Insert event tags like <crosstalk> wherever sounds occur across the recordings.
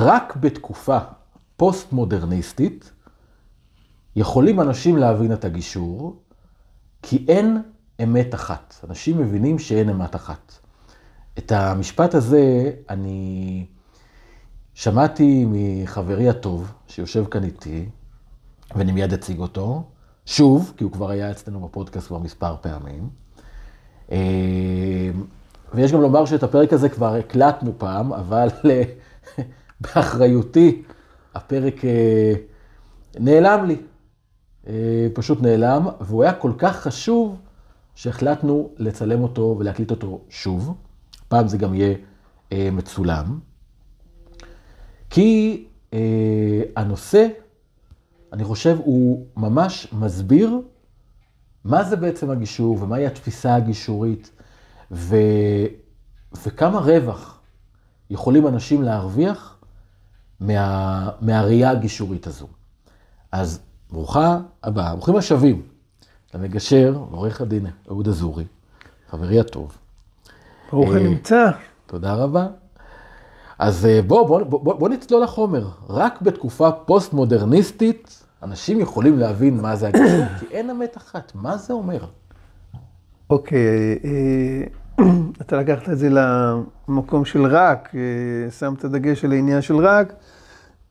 רק בתקופה פוסט-מודרניסטית יכולים אנשים להבין את הגישור, כי אין אמת אחת. אנשים מבינים שאין אמת אחת. את המשפט הזה אני שמעתי מחברי הטוב, שיושב כאן איתי, ואני מיד אציג אותו, שוב, כי הוא כבר היה אצלנו בפודקאסט כבר מספר פעמים. אה, ויש גם לומר שאת הפרק הזה כבר הקלטנו פעם, אבל אה, באחריותי הפרק אה, נעלם לי. פשוט נעלם, והוא היה כל כך חשוב שהחלטנו לצלם אותו ולהקליט אותו שוב. פעם זה גם יהיה מצולם. כי הנושא אני חושב, הוא ממש מסביר מה זה בעצם הגישור ומהי התפיסה הגישורית ו... וכמה רווח יכולים אנשים להרוויח מה... מהראייה הגישורית הזו. אז ברוכה הבאה, ברוכים השבים למגשר, עורך הדין אהוד אזורי, חברי הטוב. ברוך הנמצא. אה, תודה רבה. אז בואו בוא, בוא, בוא, נצלול לחומר. רק בתקופה פוסט-מודרניסטית, אנשים יכולים להבין מה זה הגישור, כי אין אמת אחת. מה זה אומר? אוקיי, אה, אתה לקחת את זה למקום של רק, אה, שמת דגש על העניין של רק.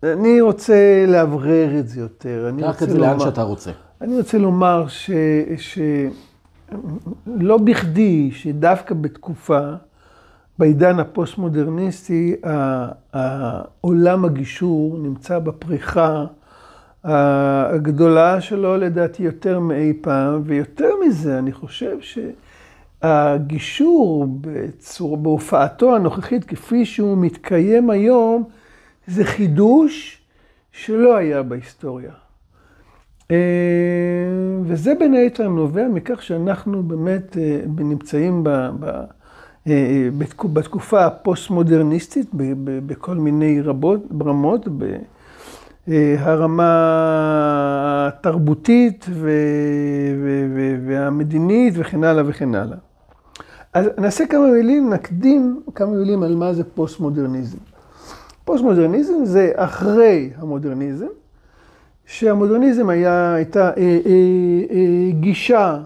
אני רוצה לאוורר את זה יותר. קח את זה לאן שאתה רוצה. אני רוצה לומר ש... שלא בכדי שדווקא בתקופה בעידן הפוסט-מודרניסטי, העולם הגישור נמצא בפריחה הגדולה שלו, לדעתי, יותר מאי פעם, ויותר מזה, אני חושב שהגישור בצור, בהופעתו הנוכחית, כפי שהוא מתקיים היום, זה חידוש שלא היה בהיסטוריה. אה, וזה בין היתר נובע מכך שאנחנו באמת אה, נמצאים ב... ב אה, בתקופה הפוסט-מודרניסטית, בכל מיני רבות, רמות, ברמה אה, התרבותית והמדינית וכן הלאה וכן הלאה. אז נעשה כמה מילים, נקדים כמה מילים על מה זה פוסט-מודרניזם. פוסט-מודרניזם זה אחרי המודרניזם, שהמודרניזם היה, הייתה אה, אה, אה, גישה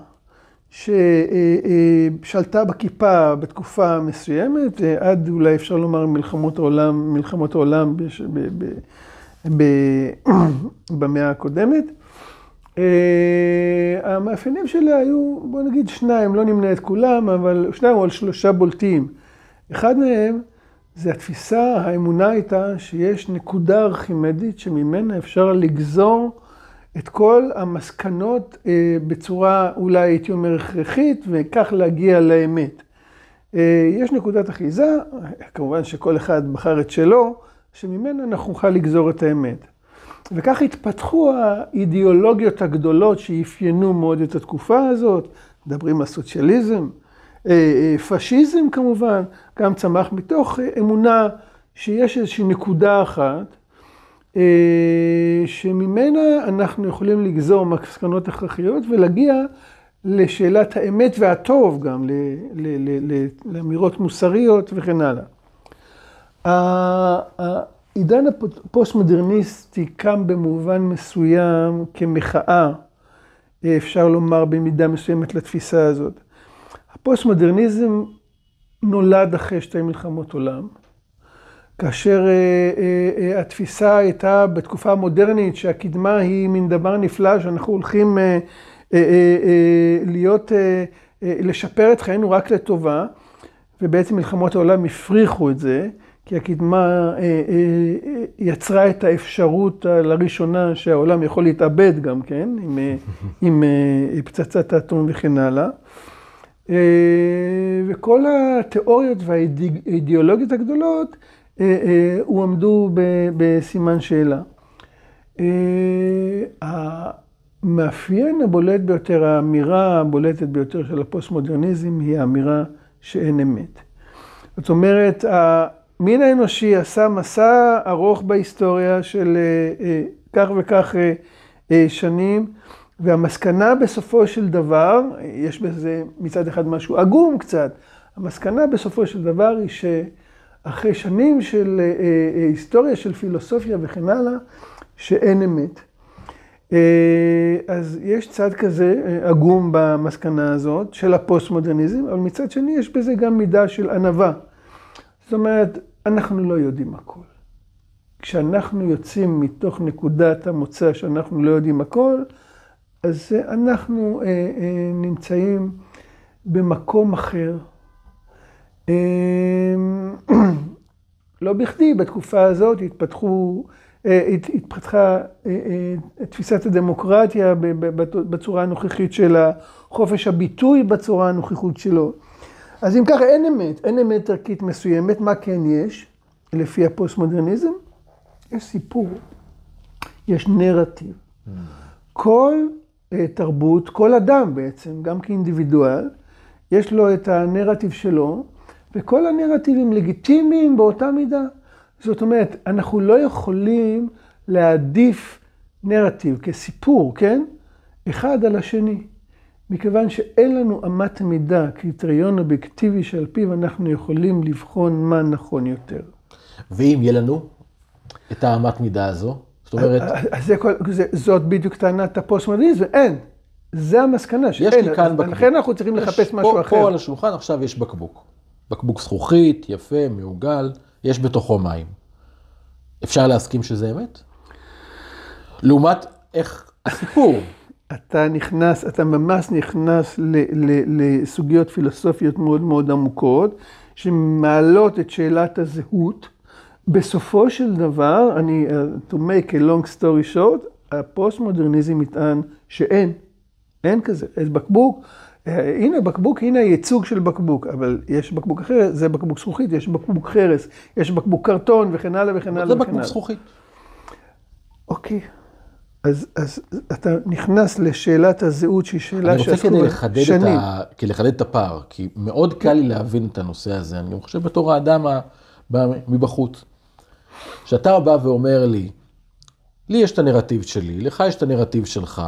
ששלטה בכיפה בתקופה מסוימת, עד אולי אפשר לומר מלחמות העולם, מלחמות העולם בש, ב, ב, ב, <coughs> במאה הקודמת. המאפיינים שלה היו, בוא נגיד שניים, לא נמנה את כולם, אבל שניים או שלושה בולטים. אחד מהם זה התפיסה, האמונה הייתה שיש נקודה ארכימדית שממנה אפשר לגזור את כל המסקנות אה, בצורה אולי הייתי אומר הכרחית, וכך להגיע לאמת. אה, יש נקודת אחיזה, כמובן שכל אחד בחר את שלו, שממנה אנחנו נוכל לגזור את האמת. וכך התפתחו האידיאולוגיות הגדולות שאפיינו מאוד את התקופה הזאת, מדברים על סוציאליזם, פשיזם כמובן, גם צמח מתוך אמונה שיש איזושהי נקודה אחת, אה, שממנה אנחנו יכולים לגזור מסקנות הכרחיות ולהגיע לשאלת האמת והטוב גם, לאמירות מוסריות וכן הלאה. העידן הפוסט-מודרניסטי קם במובן מסוים כמחאה, אפשר לומר במידה מסוימת לתפיסה הזאת. הפוסט-מודרניזם נולד אחרי שתי מלחמות עולם. כאשר אה, אה, אה, התפיסה הייתה בתקופה המודרנית שהקדמה היא מין דבר נפלא שאנחנו הולכים להיות, לשפר את חיינו רק לטובה, ובעצם מלחמות העולם הפריחו את זה, כי הקדמה יצרה את האפשרות לראשונה שהעולם יכול להתאבד גם כן, עם, עם פצצת האטום וכן הלאה. וכל התיאוריות והאידיאולוגיות הגדולות אה, אה, הועמדו בסימן שאלה. אה, המאפיין הבולט ביותר, האמירה הבולטת ביותר של הפוסט-מודרניזם היא האמירה שאין אמת. זאת אומרת, המין האנושי עשה מסע ארוך בהיסטוריה של כך וכך שנים, והמסקנה בסופו של דבר, יש בזה מצד אחד משהו עגום קצת, המסקנה בסופו של דבר היא ש... אחרי שנים של אה, אה, היסטוריה של פילוסופיה וכן הלאה, שאין אמת. אה, אז יש צד כזה אה, עגום במסקנה הזאת של הפוסט-מודרניזם, אבל מצד שני יש בזה גם מידה של ענווה. זאת אומרת, אנחנו לא יודעים הכל. כשאנחנו יוצאים מתוך נקודת המוצא שאנחנו לא יודעים הכל, אז אנחנו אה, אה, נמצאים במקום אחר. אה, <clears throat> לא בכדי בתקופה הזאת התפתחו, אה, התפתחה תפיסת הדמוקרטיה בצורה הנוכחית שלה, חופש הביטוי בצורה הנוכחית שלו. אז אם ככה אין אמת, אין אמת ערכית מסוימת, מה כן יש, לפי הפוסט-מודרניזם? יש סיפור, יש נרטיב. כל תרבות, כל אדם בעצם, גם כאינדיבידואל, יש לו את הנרטיב שלו, וכל הנרטיבים לגיטימיים באותה מידה. זאת אומרת, אנחנו לא יכולים להעדיף נרטיב כסיפור, כן? אחד על השני. מכיוון שאין לנו אמת מידה, קריטריון אובייקטיבי שעל פיו אנחנו יכולים לבחון מה נכון יותר. ואם יהיה לנו את האמת מידה הזו, זאת אומרת... אז זה, זה, זאת בדיוק טענת הפוסט-מודרניזם, אין. זה המסקנה, שאין. יש לי כאן בקבוק. לכן אנחנו צריכים לחפש משהו פה, אחר. פה על השולחן עכשיו יש בקבוק. בקבוק זכוכית, יפה, מעוגל, יש בתוכו מים. אפשר להסכים שזה אמת? לעומת איך הסיפור. <laughs> אתה נכנס, אתה ממש נכנס ל, ל, לסוגיות פילוסופיות מאוד מאוד עמוקות, שמעלות את שאלת הזהות. בסופו של דבר, אני, uh, to make a long story short, הפוסט-מודרניזם יטען שאין, אין כזה. יש בקבוק, הנה בקבוק, הנה הייצוג של בקבוק, אבל יש בקבוק אחר, זה בקבוק זכוכית, יש בקבוק חרס, יש בקבוק קרטון וכן הלאה וכן הלאה. זה בקבוק זכוכית. אוקיי, אז, אז אתה נכנס לשאלת הזהות שהיא שאלה שעסקו שנים. אני רוצה כדי לחדד, ה... כדי לחדד את הפער, כי מאוד קל לי להבין את הנושא הזה, אני גם חושב בתור האדם מבחוץ. כשאתה בא ואומר לי, לי יש את הנרטיב שלי, לך יש את הנרטיב שלך,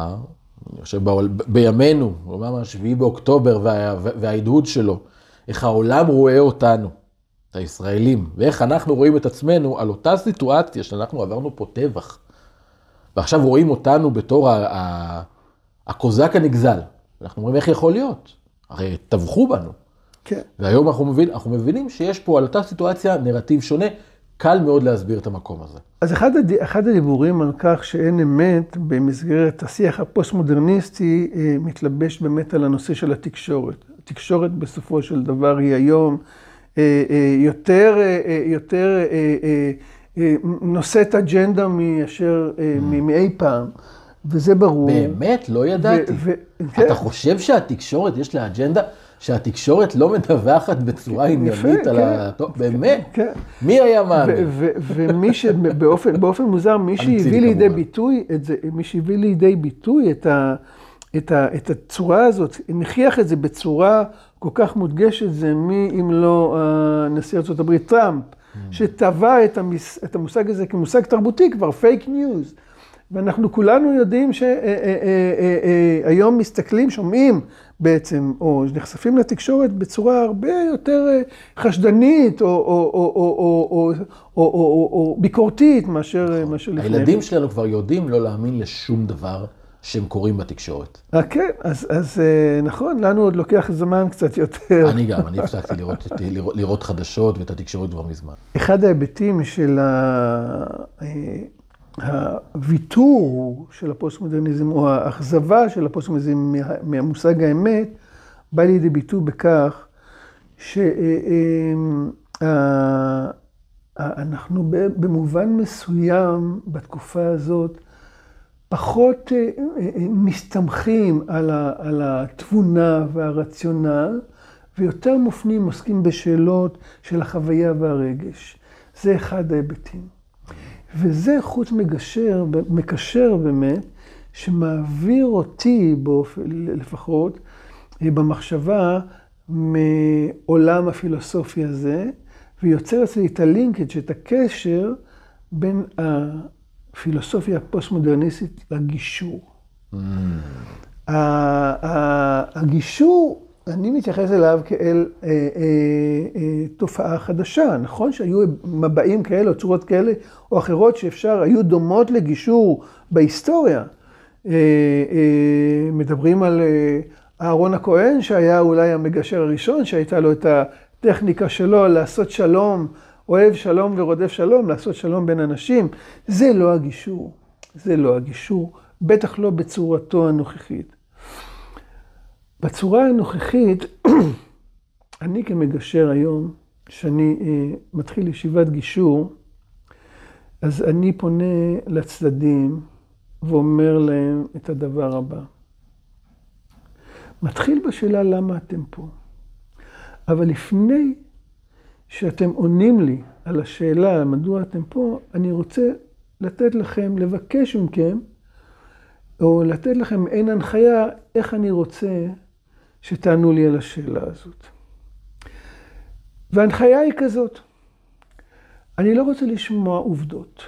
אני חושב בימינו, ממש 7 באוקטובר וההדהוד שלו, איך העולם רואה אותנו, את הישראלים, ואיך אנחנו רואים את עצמנו על אותה סיטואציה שאנחנו עברנו פה טבח. ועכשיו רואים אותנו בתור הקוזק הנגזל. אנחנו אומרים, איך יכול להיות? הרי טבחו בנו. כן. והיום אנחנו, מבין, אנחנו מבינים שיש פה על אותה סיטואציה נרטיב שונה, קל מאוד להסביר את המקום הזה. אז אחד, הד... אחד הדיבורים על כך שאין אמת במסגרת השיח הפוסט-מודרניסטי אה, מתלבש באמת על הנושא של התקשורת. התקשורת בסופו של דבר היא היום אה, אה, יותר, יותר נושאת אג'נדה מאשר mm. מאי פעם. וזה ברור. באמת? לא ידעתי. ו- ו- אתה כן. חושב שהתקשורת יש לה אג'נדה? שהתקשורת לא מדווחת בצורה עניינית על ה... טוב, באמת? כן. מי היה מאמין? ומי שבאופן מוזר, מי שהביא לידי ביטוי את זה, מי שהביא לידי ביטוי את ה... את, ה, את הצורה הזאת, הנכיח את זה בצורה כל כך מודגשת, זה מי אם לא נשיא ארה"ב טראמפ, mm. שטבע את, המס, את המושג הזה כמושג תרבותי כבר, פייק ניוז. ואנחנו כולנו יודעים שהיום אה, אה, אה, מסתכלים, שומעים בעצם, או נחשפים לתקשורת בצורה הרבה יותר חשדנית או, או, או, או, או, או, או, או ביקורתית מאשר, לפני. הילדים שלנו כבר יודעים לא להאמין לשום דבר. שהם קוראים בתקשורת. כן, אז, אז נכון, לנו עוד לוקח זמן קצת יותר. אני גם, אני הפסקתי לראות חדשות ואת התקשורת כבר מזמן. אחד ההיבטים של ה... הוויתור של הפוסט-מודרניזם, או האכזבה של הפוסט-מודרניזם מהמושג האמת, בא לידי ביטוי בכך שאנחנו במובן מסוים בתקופה הזאת פחות אה, אה, מסתמכים על התבונה והרציונל, ויותר מופנים, עוסקים בשאלות של החוויה והרגש. זה אחד ההיבטים. וזה חוט מגשר, מקשר באמת, שמעביר אותי באופן, לפחות, אה, במחשבה מעולם הפילוסופי הזה, ויוצר אצלי את הלינקג', את הקשר בין הפילוסופיה הפוסט-מודרניסטית לגישור. Mm. הגישור אני מתייחס אליו כאל אה, אה, אה, תופעה חדשה. נכון שהיו מבעים כאלה או צורות כאלה או אחרות שאפשר, היו דומות לגישור בהיסטוריה. מדברים על אה, אהרון הכהן, שהיה אולי המגשר הראשון, שהייתה לו את הטכניקה שלו לעשות שלום, אוהב שלום ורודף שלום, לעשות שלום בין אנשים. זה לא הגישור. זה לא הגישור, בטח לא בצורתו הנוכחית. בצורה הנוכחית, <clears throat> אני כמגשר היום, כשאני אה, מתחיל ישיבת גישור, אז אני פונה לצדדים ואומר להם את הדבר הבא. מתחיל בשאלה למה אתם פה. אבל לפני שאתם עונים לי על השאלה מדוע אתם פה, אני רוצה לתת לכם, לבקש מכם, או לתת לכם מעין הנחיה איך אני רוצה שתענו לי על השאלה הזאת. וההנחיה היא כזאת, אני לא רוצה לשמוע עובדות.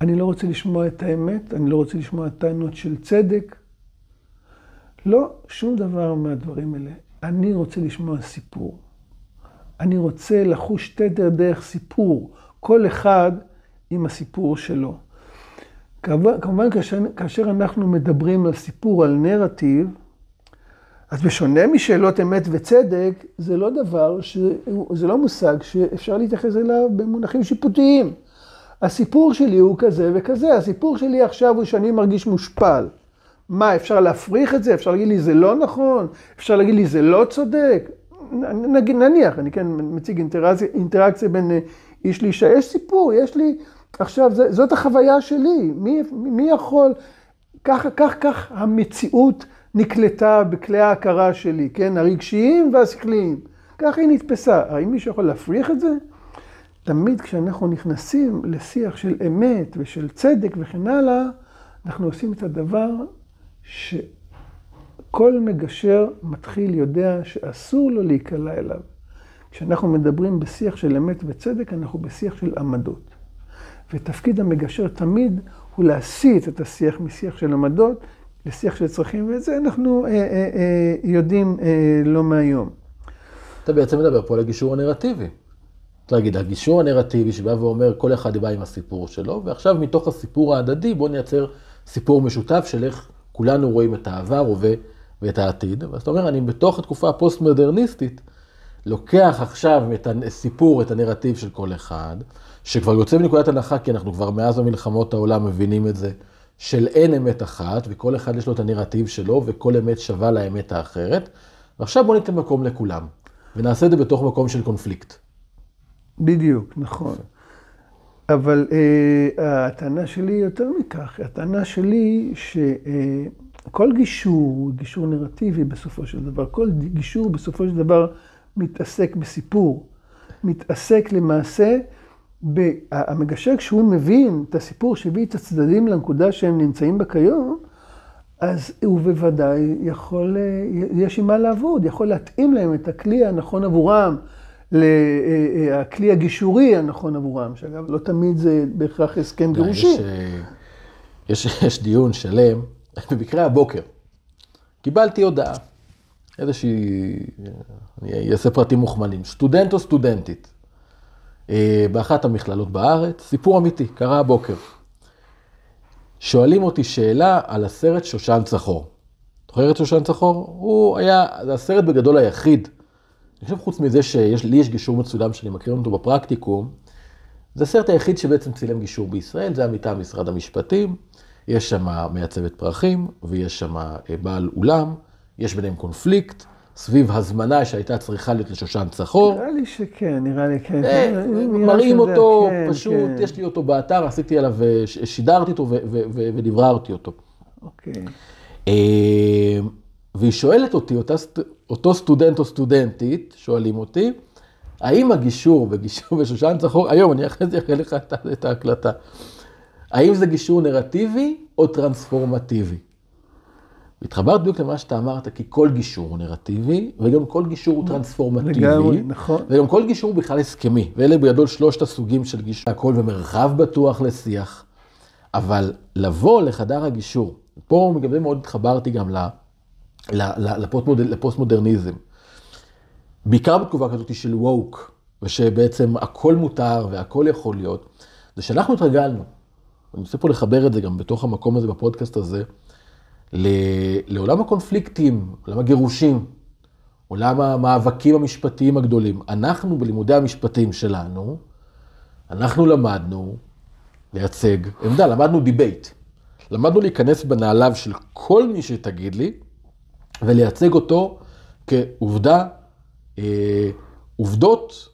אני לא רוצה לשמוע את האמת, אני לא רוצה לשמוע טענות של צדק. לא, שום דבר מהדברים האלה. אני רוצה לשמוע סיפור. אני רוצה לחוש תדר דרך סיפור, כל אחד עם הסיפור שלו. כמובן, כאשר, כאשר אנחנו מדברים על סיפור, על נרטיב, אז בשונה משאלות אמת וצדק, זה לא דבר, ש... זה לא מושג שאפשר להתייחס אליו במונחים שיפוטיים. הסיפור שלי הוא כזה וכזה, הסיפור שלי עכשיו הוא שאני מרגיש מושפל. מה, אפשר להפריך את זה? אפשר להגיד לי זה לא נכון? אפשר להגיד לי זה לא צודק? נגיד, נניח, אני כן מציג אינטראקציה, אינטראקציה בין אה, איש לאישה, יש סיפור, יש לי, עכשיו, זאת החוויה שלי, מי, מי יכול, כך, כך, כך המציאות נקלטה בכלי ההכרה שלי, כן? הרגשיים והשכליים. ככה היא נתפסה. האם מישהו יכול להפריך את זה? תמיד כשאנחנו נכנסים לשיח של אמת ושל צדק וכן הלאה, אנחנו עושים את הדבר שכל מגשר מתחיל יודע שאסור לו להיקלע אליו. כשאנחנו מדברים בשיח של אמת וצדק, אנחנו בשיח של עמדות. ותפקיד המגשר תמיד הוא להסיט את השיח משיח של עמדות לשיח של צרכים, ואת זה אנחנו אה, אה, אה, יודעים אה, לא מהיום. אתה בעצם מדבר פה על הגישור הנרטיבי. אתה להגיד, הגישור הנרטיבי שבא ואומר, כל אחד בא עם הסיפור שלו, ועכשיו מתוך הסיפור ההדדי בוא נייצר סיפור משותף של איך כולנו רואים את העבר, הווה ואת העתיד. ואז אתה אומר, אני בתוך התקופה הפוסט-מודרניסטית, לוקח עכשיו את הסיפור, את הנרטיב של כל אחד, שכבר יוצא מנקודת הנחה, כי אנחנו כבר מאז המלחמות העולם מבינים את זה, של אין אמת אחת, וכל אחד יש לו את הנרטיב שלו, וכל אמת שווה לאמת האחרת. ועכשיו בוא ניתן מקום לכולם, ונעשה את זה בתוך מקום של קונפליקט. בדיוק, נכון. אבל אה, הטענה שלי יותר מכך, הטענה שלי שכל אה, גישור, גישור נרטיבי בסופו של דבר, כל גישור בסופו של דבר מתעסק בסיפור, מתעסק למעשה המגשר, כשהוא מבין את הסיפור שהביא את הצדדים לנקודה שהם נמצאים בה כיום, אז הוא בוודאי יכול, אה, יש עם מה לעבוד, יכול להתאים להם את הכלי הנכון עבורם, אה, אה, הגישורי הנכון עבורם, שאגב, לא תמיד זה בהכרח הסכם גירושי. יש, יש, <laughs> יש דיון שלם, <laughs> במקרה הבוקר, קיבלתי הודעה, איזושהי, אני אעשה פרטים מוכמנים, סטודנט או סטודנטית, באחת המכללות בארץ, סיפור אמיתי, קרה הבוקר. שואלים אותי שאלה על הסרט שושן צחור. זוכר את שושן צחור? הוא היה, זה הסרט בגדול היחיד. אני חושב חוץ מזה שלי יש גישור מצולם שאני מכיר אותו בפרקטיקום, זה הסרט היחיד שבעצם צילם גישור בישראל, זה היה מטעם משרד המשפטים. יש שם מעצבת פרחים, ויש שם אה, בעל אולם, יש ביניהם קונפליקט, סביב הזמנה שהייתה צריכה להיות לשושן צחור. נראה לי שכן, נראה לי כן. אה, מראים אותו, כן, פשוט, כן. יש לי אותו באתר, עשיתי עליו, אה, שידרתי אותו ודבררתי אותו. אוקיי. אה, והיא שואלת אותי, אותו סטודנט או סטודנטית, שואלים אותי, האם הגישור בגישור <laughs> בשושן צחור, היום אני אחרי זה אקריא לך את ההקלטה, האם זה גישור נרטיבי או טרנספורמטיבי? התחברת בדיוק למה שאתה אמרת, כי כל גישור הוא נרטיבי, וגם כל גישור הוא טרנספורמטיבי. לגמרי, נכון. וגם כל גישור הוא בכלל הסכמי. ואלה בגדול שלושת הסוגים של גישור, הכל במרחב בטוח לשיח. אבל לבוא לחדר הגישור, פה בגלל מאוד התחברתי גם לפוסט-מודרניזם. בעיקר בתקופה כזאת של ווק, ושבעצם הכל מותר והכל יכול להיות, זה שאנחנו התרגלנו, אני רוצה פה לחבר את זה גם בתוך המקום הזה, בפודקאסט הזה, לעולם הקונפליקטים, עולם הגירושים, עולם המאבקים המשפטיים הגדולים. אנחנו בלימודי המשפטים שלנו, אנחנו למדנו לייצג עמדה, למדנו debate. למדנו להיכנס בנעליו של כל מי שתגיד לי, ולייצג אותו כעובדה, אה, עובדות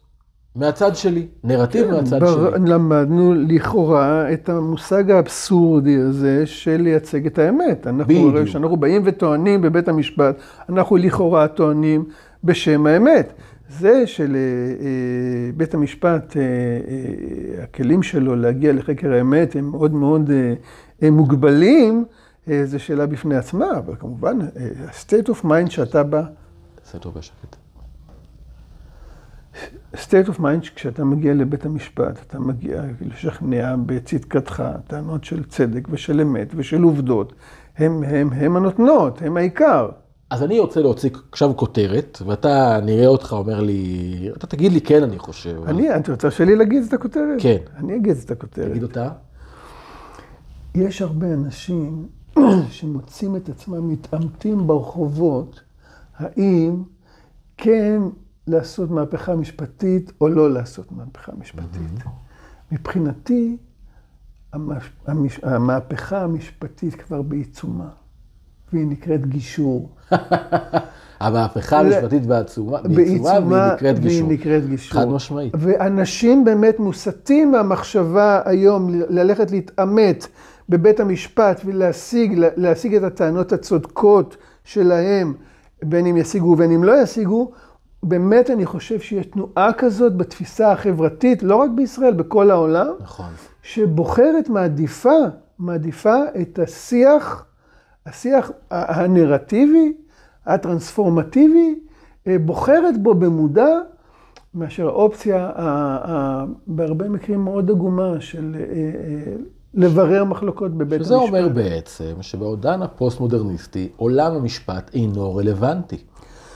מהצד שלי, נרטיב כן, מהצד בר... שלי. למדנו לכאורה את המושג האבסורדי הזה של לייצג את האמת. אנחנו, בדיוק. כשאנחנו באים וטוענים בבית המשפט, אנחנו לכאורה טוענים בשם האמת. זה של אה, אה, בית המשפט, אה, הכלים שלו להגיע לחקר האמת הם מאוד מאוד מוגבלים, זו שאלה בפני עצמה, אבל כמובן, ה-state of mind שאתה טוב בשקט. State of mind, כשאתה מגיע לבית המשפט, אתה מגיע לשכנע בצדקתך, טענות של צדק ושל אמת ושל עובדות, הם, הם, הם הנותנות, הם העיקר. אז אני רוצה להוציא עכשיו כותרת, ואתה נראה אותך אומר לי, אתה תגיד לי כן, אני חושב. אני, אתה רוצה שלי להגיד את הכותרת? כן. אני אגיד את הכותרת. תגיד אותה. יש הרבה אנשים <clears throat> שמוצאים את עצמם מתעמתים ברחובות, האם כן לעשות מהפכה משפטית או לא לעשות מהפכה משפטית. מבחינתי, המהפכה המשפטית כבר בעיצומה, והיא נקראת גישור. <laughs> המהפכה המשפטית בעצומה, בעיצומה, והיא נקראת גישור. והיא נקראת גישור. חד משמעית. ואנשים באמת מוסטים מהמחשבה היום ללכת להתעמת בבית המשפט ולהשיג את הטענות הצודקות שלהם, בין אם ישיגו ובין אם לא ישיגו, באמת אני חושב שיש תנועה כזאת בתפיסה החברתית, לא רק בישראל, בכל העולם. נכון. שבוחרת, מעדיפה, מעדיפה את השיח, השיח הנרטיבי, הטרנספורמטיבי, אה, בוחרת בו במודע, מאשר האופציה, בהרבה מקרים מאוד עגומה של אה, אה, לברר מחלוקות בבית שזה המשפט. שזה אומר בעצם שבעודן הפוסט-מודרניסטי, עולם המשפט אינו רלוונטי.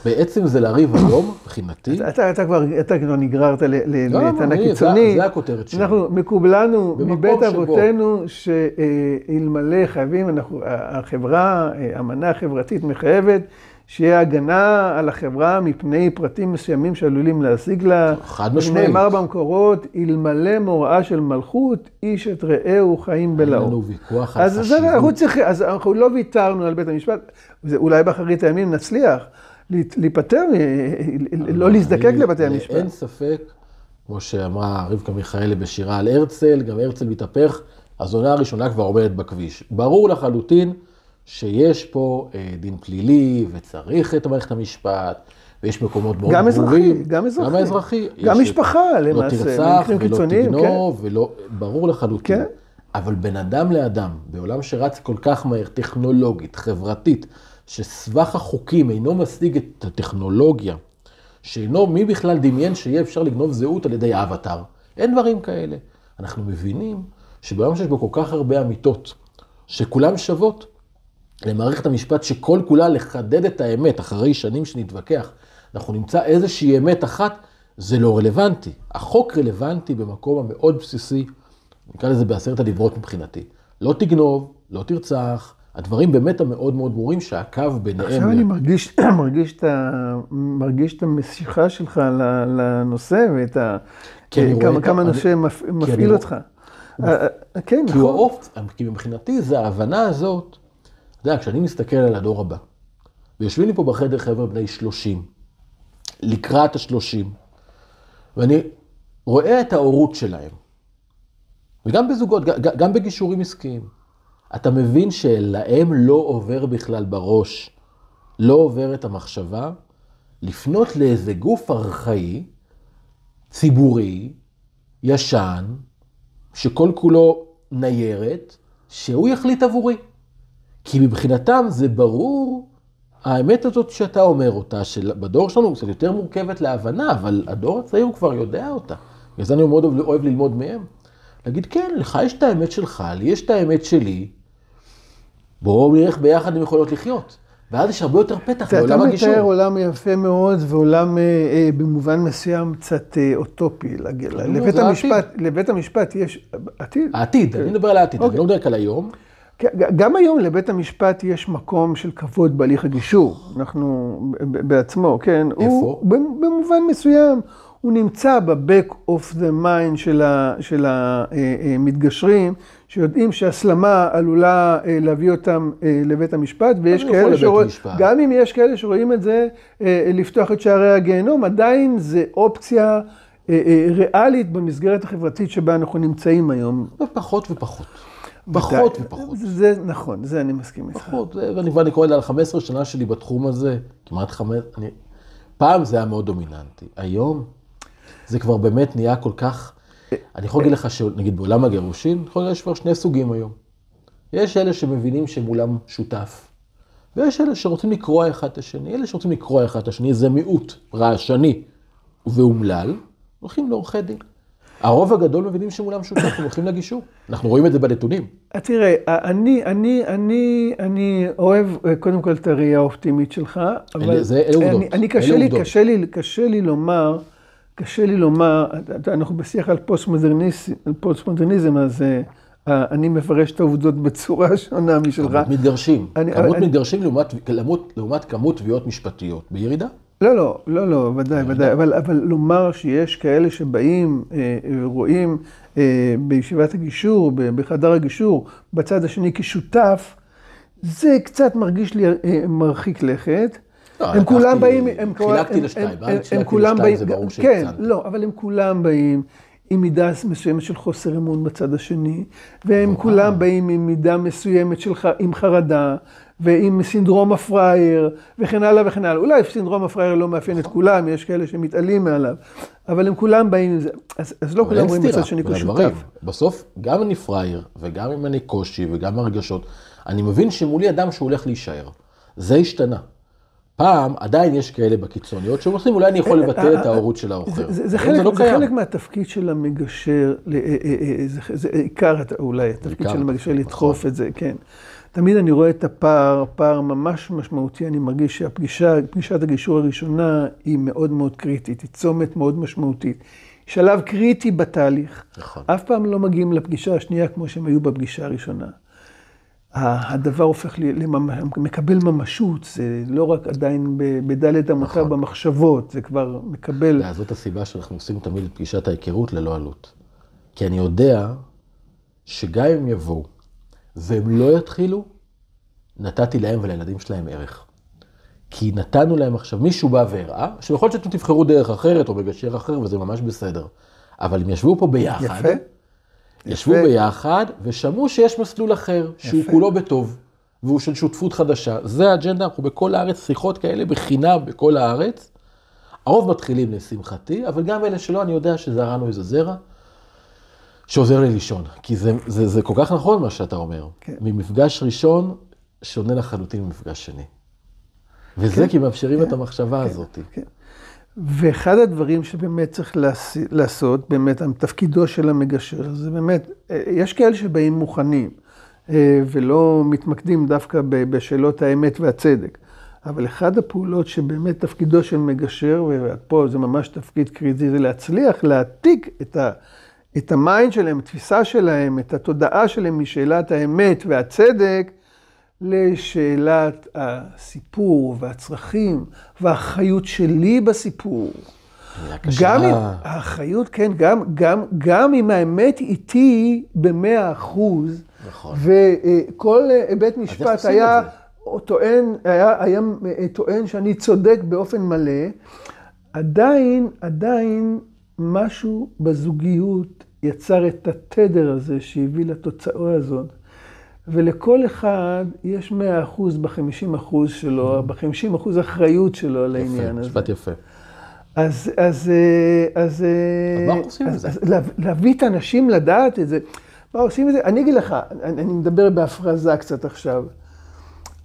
בעצם זה לריב היום, מבחינתי. אתה, אתה, כבר, נגררת לעיתן לא, הקיצוני. זה, הכותרת שלי. אנחנו מקובלנו מבית אבותינו שאלמלא חייבים, אנחנו, החברה, האמנה החברתית מחייבת שיהיה הגנה על החברה מפני פרטים מסוימים שעלולים להשיג לה. חד משמעית. נאמר במקורות, אלמלא מוראה של מלכות, איש את רעהו חיים בלאו. היה לנו ויכוח על חשיבות. אז אנחנו לא ויתרנו על בית המשפט, אולי באחרית הימים נצליח. להיפטר, לא להזדקק לבתי המשפט. אין ספק, כמו שאמרה רבקה מיכאלי בשירה על הרצל, גם הרצל מתהפך, הזונה הראשונה כבר עומדת בכביש. ברור לחלוטין שיש פה אה, דין פלילי וצריך את מערכת המשפט. ויש מקומות מאוד גם ברורים. אזרחי, גם אזרחי. גם האזרחי. גם משפחה, לא למעשה. לא תרצח ולא תגנוב, כן. ולא, ברור לחלוטין. כן. אבל בין אדם לאדם, בעולם שרץ כל כך מהר, טכנולוגית, חברתית, שסבך החוקים אינו משיג את הטכנולוגיה, שאינו, מי בכלל דמיין שיהיה אפשר לגנוב זהות על ידי אבטאר? אין דברים כאלה. אנחנו מבינים שביום שיש בו כל כך הרבה אמיתות, שכולן שוות, למערכת המשפט שכל כולה לחדד את האמת אחרי שנים שנתווכח, אנחנו נמצא איזושהי אמת אחת, זה לא רלוונטי. החוק רלוונטי במקום המאוד בסיסי, נקרא לזה בעשרת הדיברות מבחינתי. לא תגנוב, לא תרצח, הדברים באמת המאוד מאוד ברורים שהקו ביניהם... עכשיו אני מרגיש, <clears throat> מרגיש, את ה, מרגיש את המשיכה שלך לנושא ואת ה... כמה, כמה הנושא מפעיל אותך. אה, אה, כן, נכון. כי הוא האופט, כי מבחינתי זה ההבנה הזאת, אתה יודע, כשאני מסתכל על הדור הבא, ויושבים לי פה בחדר חבר'ה בני 30, לקראת ה-30, ואני רואה את ההורות שלהם, וגם בזוגות, גם בגישורים עסקיים. אתה מבין שלהם לא עובר בכלל בראש, לא עובר את המחשבה, לפנות לאיזה גוף ארכאי, ציבורי, ישן, שכל כולו ניירת, שהוא יחליט עבורי. כי מבחינתם זה ברור, האמת הזאת שאתה אומר אותה, שבדור שלנו קצת יותר מורכבת להבנה, אבל הדור הצעיר הוא כבר יודע אותה. בגלל זה אני מאוד אוהב ללמוד מהם. להגיד, כן, לך יש את האמת שלך, לי יש את האמת שלי, בואו נראה איך ביחד הם יכולות לחיות. ואז יש הרבה יותר פתח אתה לעולם הגישור. מתאר עולם יפה מאוד, ועולם אה, אה, במובן מסוים קצת אה, אוטופי. לג- לבית המשפט, לבית המשפט יש עתיד. העתיד, אני מדבר על העתיד, אני אוקיי. לא מדבר על היום. כן, גם היום לבית המשפט יש מקום של כבוד בהליך הגישור. אנחנו בעצמו, כן. איפה? הוא, במובן מסוים, הוא נמצא ב-back of the mind של ה- של המתגשרים, שיודעים שהסלמה עלולה אה, להביא אותם אה, לבית המשפט, ויש כאלה שרואים. גם אם יש כאלה שרואים את זה, אה, לפתוח את שערי הגיהנום, עדיין זה אופציה אה, אה, ריאלית במסגרת החברתית שבה אנחנו נמצאים היום. ופחות ופחות. פחות ופחות. זה, נכון, זה אני מסכים איתך. פחות, ואני ואני קורא על 15 שנה שלי בתחום הזה, כמעט חמש, אני... פעם זה היה מאוד דומיננטי, היום זה כבר באמת נהיה כל כך, אני יכול להגיד לך שנגיד בעולם הגירושין, יכול להגיד, יש כבר שני סוגים היום. יש אלה שמבינים שמולם שותף, ויש אלה שרוצים לקרוע אחד את השני, אלה שרוצים לקרוע אחד את השני זה מיעוט רעשני ואומלל, הולכים לעורכי דין. הרוב הגדול מבינים שמולם שותף, הם הולכים לגישור. אנחנו רואים את זה בנתונים. אה, תראה, אני, אני, אני, אני אוהב אה, קודם כל את הראייה האופטימית שלך, אבל זה- אלה עובדות. אני, אני קשה אלה לי, עובדות. קשה לי, קשה לי לומר, קשה לי לומר, אנחנו בשיח על פוסט-מודרניזם, אז אה, אני מפרש את העובדות בצורה שונה משלך. כמות מתגרשים. אני- כמות אני- מתגרשים לעומת, לעומת, לעומת כמות תביעות משפטיות. בירידה? לא, לא, לא, לא, ודאי, ודאי, אבל, אבל לומר שיש כאלה שבאים, אה, אה, אה, בישיבת הגישור, בחדר הגישור, בצד השני כשותף, זה קצת מרגיש לי אה, מרחיק לכת. לא, הם כולם באים, הם כולם לשתיים, באים, זה ברור כן. לא, אבל הם כולם באים עם מידה מסוימת של חוסר אמון בצד השני, והם כולם באים עם מידה מסוימת של, עם חרדה, ועם סינדרום הפראייר, וכן הלאה וכן הלאה. אולי סינדרום הפראייר לא מאפיין את כולם, יש כאלה שמתעלים מעליו, אבל הם כולם באים עם זה. אז, אז לא כולם רואים בצד שני. כשותף. בסוף, גם אני פראייר, וגם אם אני קושי, וגם הרגשות, אני מבין שמולי אדם שהוא הולך להישאר. זה השתנה. פעם, עדיין יש כאלה בקיצוניות שאומרים, אולי אני יכול לבטא את ההורות של האוחר. זה, זה, היום חלק, לא. חלק מהתפקיד של המגשר, אה, אה, אה, זה, זה עיקר אולי התפקיד של המגשר נכון. לדחוף את זה, כן. תמיד אני רואה את הפער, פער ממש משמעותי, אני מרגיש שהפגישה, פגישת הגישור הראשונה היא מאוד מאוד קריטית, היא צומת מאוד משמעותית. שלב קריטי בתהליך. נכון. אף פעם לא מגיעים לפגישה השנייה כמו שהם היו בפגישה הראשונה. הדבר הופך, מקבל ממשות, זה לא רק עדיין בדלת אמותיו נכון. במחשבות, זה כבר מקבל... זאת הסיבה שאנחנו עושים תמיד את פגישת ההיכרות ללא עלות. כי אני יודע שגם אם יבואו והם לא יתחילו, נתתי להם ולילדים שלהם ערך. כי נתנו להם עכשיו, מישהו בא והראה, שיכול להיות שאתם תבחרו דרך אחרת או מגשר אחר, וזה ממש בסדר. אבל הם ישבו פה ביחד, יפה. ישבו. ביחד ושמעו שיש מסלול אחר, שהוא. כולו בטוב, והוא של שותפות חדשה. זה האג'נדה, אנחנו בכל הארץ, שיחות כאלה בחינם בכל הארץ. הרוב מתחילים לשמחתי, אבל גם אלה שלא, אני יודע שזרענו איזה זרע שעוזר לי לישון. כי זה, זה, זה כל כך נכון מה שאתה אומר. כן. ממפגש ראשון שונה לחלוטין ממפגש שני. וזה כן. כי מאפשרים את המחשבה הזאת. כן. ואחד הדברים שבאמת צריך לעש- לעשות, באמת, תפקידו של המגשר, זה באמת, אה, יש כאלה שבאים מוכנים, אה, ולא מתמקדים דווקא בשאלות האמת והצדק. אבל אחד הפעולות שבאמת תפקידו של מגשר, ופה זה ממש תפקיד קריטי, זה להצליח להעתיק את, ה, את ה mind שלהם, התפיסה שלהם, את התודעה שלהם משאלת האמת והצדק, לשאלת הסיפור והצרכים והאחריות שלי בסיפור. גם אם, האחריות, כן, גם, גם, גם אם האמת איתי במאה אחוז, נכון. וכל אה, בית איך משפט היה? טוען, היה, היה אה, טוען שאני צודק באופן מלא, עדיין, עדיין משהו בזוגיות יצר את התדר הזה שהביא לתוצאה הזאת. ולכל אחד יש 100% ב-50% שלו, ב-50% אחריות שלו על יפה, העניין הזה. משפט יפה. אז, אז, אה, אז, אה, אז אז- זה? אז להב- להביא את האנשים לדעת את זה. מה עושים את זה? אני אגיד לך, אני, אני מדבר בהפרזה קצת עכשיו.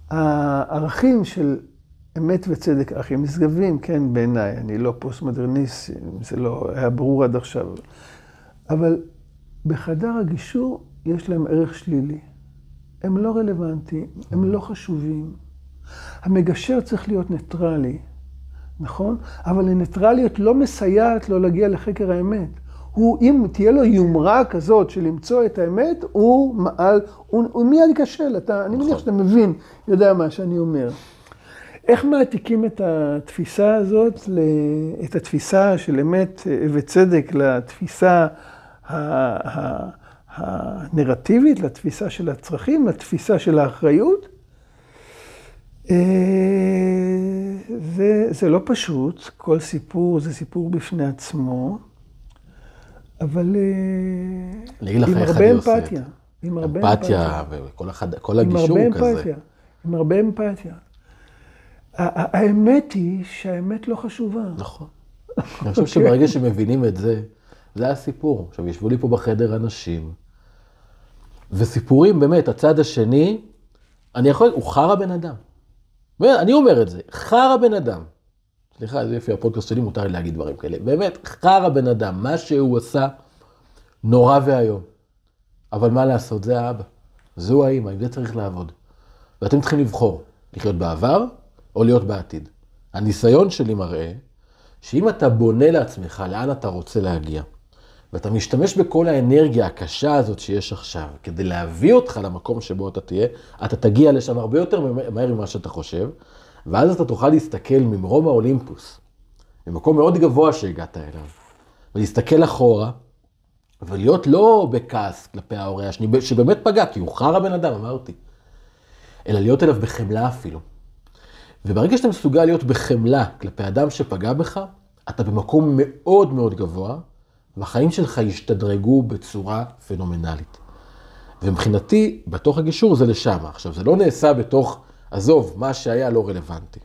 הערכים של אמת וצדק, ערכים נשגבים, כן, בעיניי. אני לא פוסט-מודרניסט, זה לא היה ברור עד עכשיו. אבל בחדר הגישור יש להם ערך שלילי. הם לא רלוונטיים, הם לא חשובים. המגשר צריך להיות ניטרלי, נכון? אבל הניטרליות לא מסייעת לו להגיע לחקר האמת. הוא, אם תהיה לו יומרה כזאת של למצוא את האמת, הוא מעל, הוא, הוא מיד ייכשל. אתה, אני מניח שאתה מבין, יודע מה שאני אומר. איך מעתיקים את התפיסה הזאת, את התפיסה של אמת וצדק לתפיסה הנרטיבית, לתפיסה של הצרכים, לתפיסה של האחריות? אה, זה, זה לא פשוט, כל סיפור זה סיפור בפני עצמו, אבל אה, עם הרבה אמפתיה. עם הרבה אמפתיה, וכל הגישור עם כזה. אמפתיה, עם הרבה אמפתיה. האמת היא שהאמת לא חשובה. נכון. אני חושב שברגע שמבינים את זה, זה הסיפור. עכשיו, ישבו לי פה בחדר אנשים, וסיפורים, באמת, הצד השני, אני יכול, הוא חרא בן אדם. אני אומר את זה, חרא בן אדם. סליחה, זה יפי הפודקאסט שלי, מותר לי להגיד דברים כאלה. באמת, חרא בן אדם, מה שהוא עשה, נורא ואיום. אבל מה לעשות, זה האבא. זו האימא, עם זה צריך לעבוד. ואתם צריכים לבחור, לחיות בעבר או להיות בעתיד. הניסיון שלי מראה שאם אתה בונה לעצמך לאן אתה רוצה להגיע, ואתה משתמש בכל האנרגיה הקשה הזאת שיש עכשיו, כדי להביא אותך למקום שבו אתה תהיה, אתה תגיע לשם הרבה יותר מהר ממה שאתה חושב, ואז אתה תוכל להסתכל ממרום האולימפוס, ממקום מאוד גבוה שהגעת אליו, ולהסתכל אחורה, ולהיות לא בכעס כלפי ההורה השני, שבאמת פגע, כי הוא חרא בן אדם, אמרתי, אלא להיות אליו בחמלה אפילו. וברגע שאתה מסוגל להיות בחמלה כלפי אדם שפגע בך, אתה במקום מאוד מאוד גבוה, והחיים שלך ישתדרגו בצורה פנומנלית. ומבחינתי, בתוך הגישור זה לשם. עכשיו, זה לא נעשה בתוך, עזוב, מה שהיה לא רלוונטי.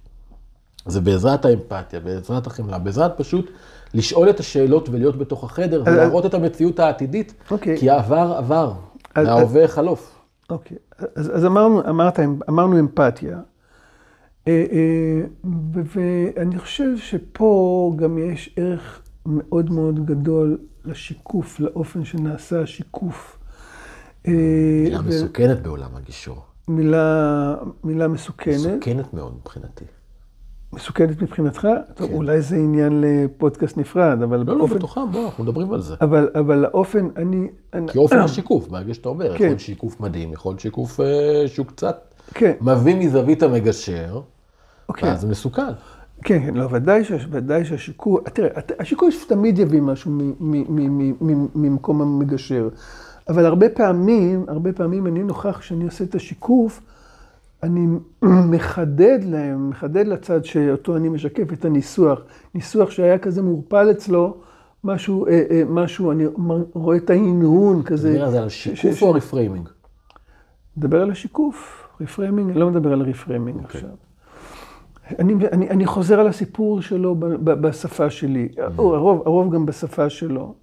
זה בעזרת האמפתיה, בעזרת החמלה, בעזרת פשוט לשאול את השאלות ולהיות בתוך החדר ולהראות את המציאות העתידית, okay. אוקיי. כי העבר עבר, וההווה חלוף. אוקיי, אז, אז אמרנו, אמרת, אמרנו אמפתיה. אה, אה, ואני חושב שפה גם יש ערך מאוד מאוד גדול לשיקוף, לאופן שנעשה השיקוף. אה, מילה ו... מסוכנת בעולם הגישור. מילה, מילה מסוכנת. מסוכנת מאוד מבחינתי. מסוכנת מבחינתך? כן. טוב, אולי זה עניין לפודקאסט נפרד, אבל לא, לא באופן... לא, בתוכם, בוא, אנחנו מדברים על זה. אבל, אבל האופן, אני... כי אופן <clears throat> השיקוף, ברגע שאתה אומר, כן. יכול להיות שיקוף מדהים, יכול להיות שיקוף אה, שהוא קצת כן. מביא מזווית המגשר, אוקיי. ואז זה מסוכן. כן, כן, לא, ודאי, שהשיקול, תראה, השיקול תמיד יביא משהו ממקום המגשר, אבל הרבה פעמים, הרבה פעמים אני נוכח כשאני עושה את השיקוף, אני <clears throat> מחדד להם, מחדד לצד שאותו אני משקף את הניסוח, ניסוח שהיה כזה מעורפל אצלו, משהו, אה, אה, משהו, אני רואה את ההנהון כזה. מדבר על זה על שיקוף או reframing? מדבר על השיקוף, reframing, לא מדבר על ה reframing okay. אוקיי. עכשיו. אני, אני, אני חוזר על הסיפור שלו ב, ב, בשפה שלי, mm-hmm. הרוב, הרוב גם בשפה שלו.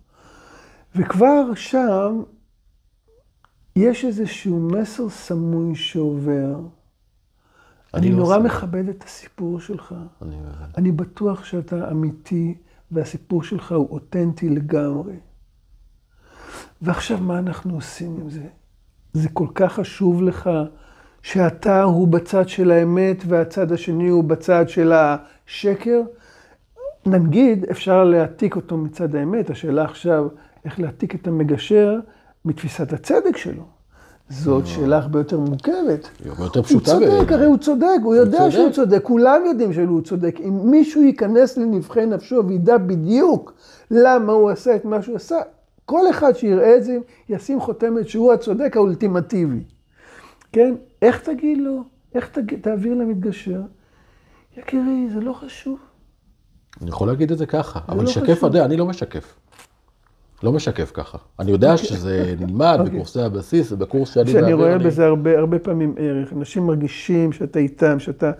וכבר שם יש איזשהו מסר סמוי שעובר. אני, אני לא נורא מכבד את הסיפור שלך. אני, אני בטוח שאתה אמיתי, והסיפור שלך הוא אותנטי לגמרי. ועכשיו, מה אנחנו עושים עם זה? זה כל כך חשוב לך שאתה הוא בצד של האמת והצד השני הוא בצד של השקר. נגיד, אפשר להעתיק אותו מצד האמת. השאלה עכשיו, איך להעתיק את המגשר מתפיסת הצדק שלו. זאת שאלה הרבה יותר מורכבת. היא הרבה יותר פשוטה. הוא צודק, הרי הוא צודק, הוא יודע שהוא צודק, כולם יודעים שהוא צודק. אם מישהו ייכנס לנבחי נפשו וידע בדיוק למה הוא עשה את מה שהוא עשה, כל אחד שיראה את זה ישים חותמת שהוא הצודק האולטימטיבי. כן? איך תגיד לו? איך תגיד, תעביר למתגשר? יקירי, זה לא חשוב. אני יכול להגיד את זה ככה, אבל לא שקף, יודע, אני לא משקף. לא משקף ככה. אני יודע אוקיי. שזה נלמד אוקיי. בקורסי הבסיס ובקורס שאני... שאני רואה בזה הרבה, הרבה פעמים ערך. אנשים מרגישים שאתה איתם, שאתה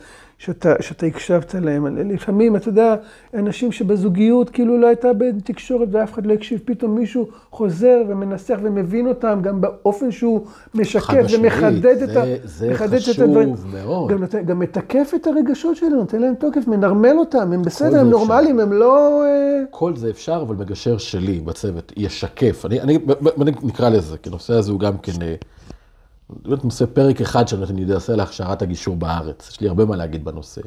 שאתה, שאתה הקשבת להם. לפעמים, אתה יודע, אנשים שבזוגיות כאילו לא הייתה בתקשורת ואף אחד לא הקשיב, פתאום מישהו חוזר ומנסח ומבין אותם גם באופן שהוא משקף ומחדד זה, את, ה, זה חשוב את הדברים. מאוד. גם, גם מתקף את הרגשות שלהם, נותן להם תוקף, מנרמל אותם, הם בסדר, הם נורמליים, הם לא... אה, כל זה אפשר, אבל מגשר שלי בצוות ישקף. אני, אני, אני נקרא לזה, כי הנושא הזה הוא גם כן... באמת נושא פרק אחד שאני אעשה להכשרת הגישור בארץ, יש לי הרבה מה להגיד בנושא.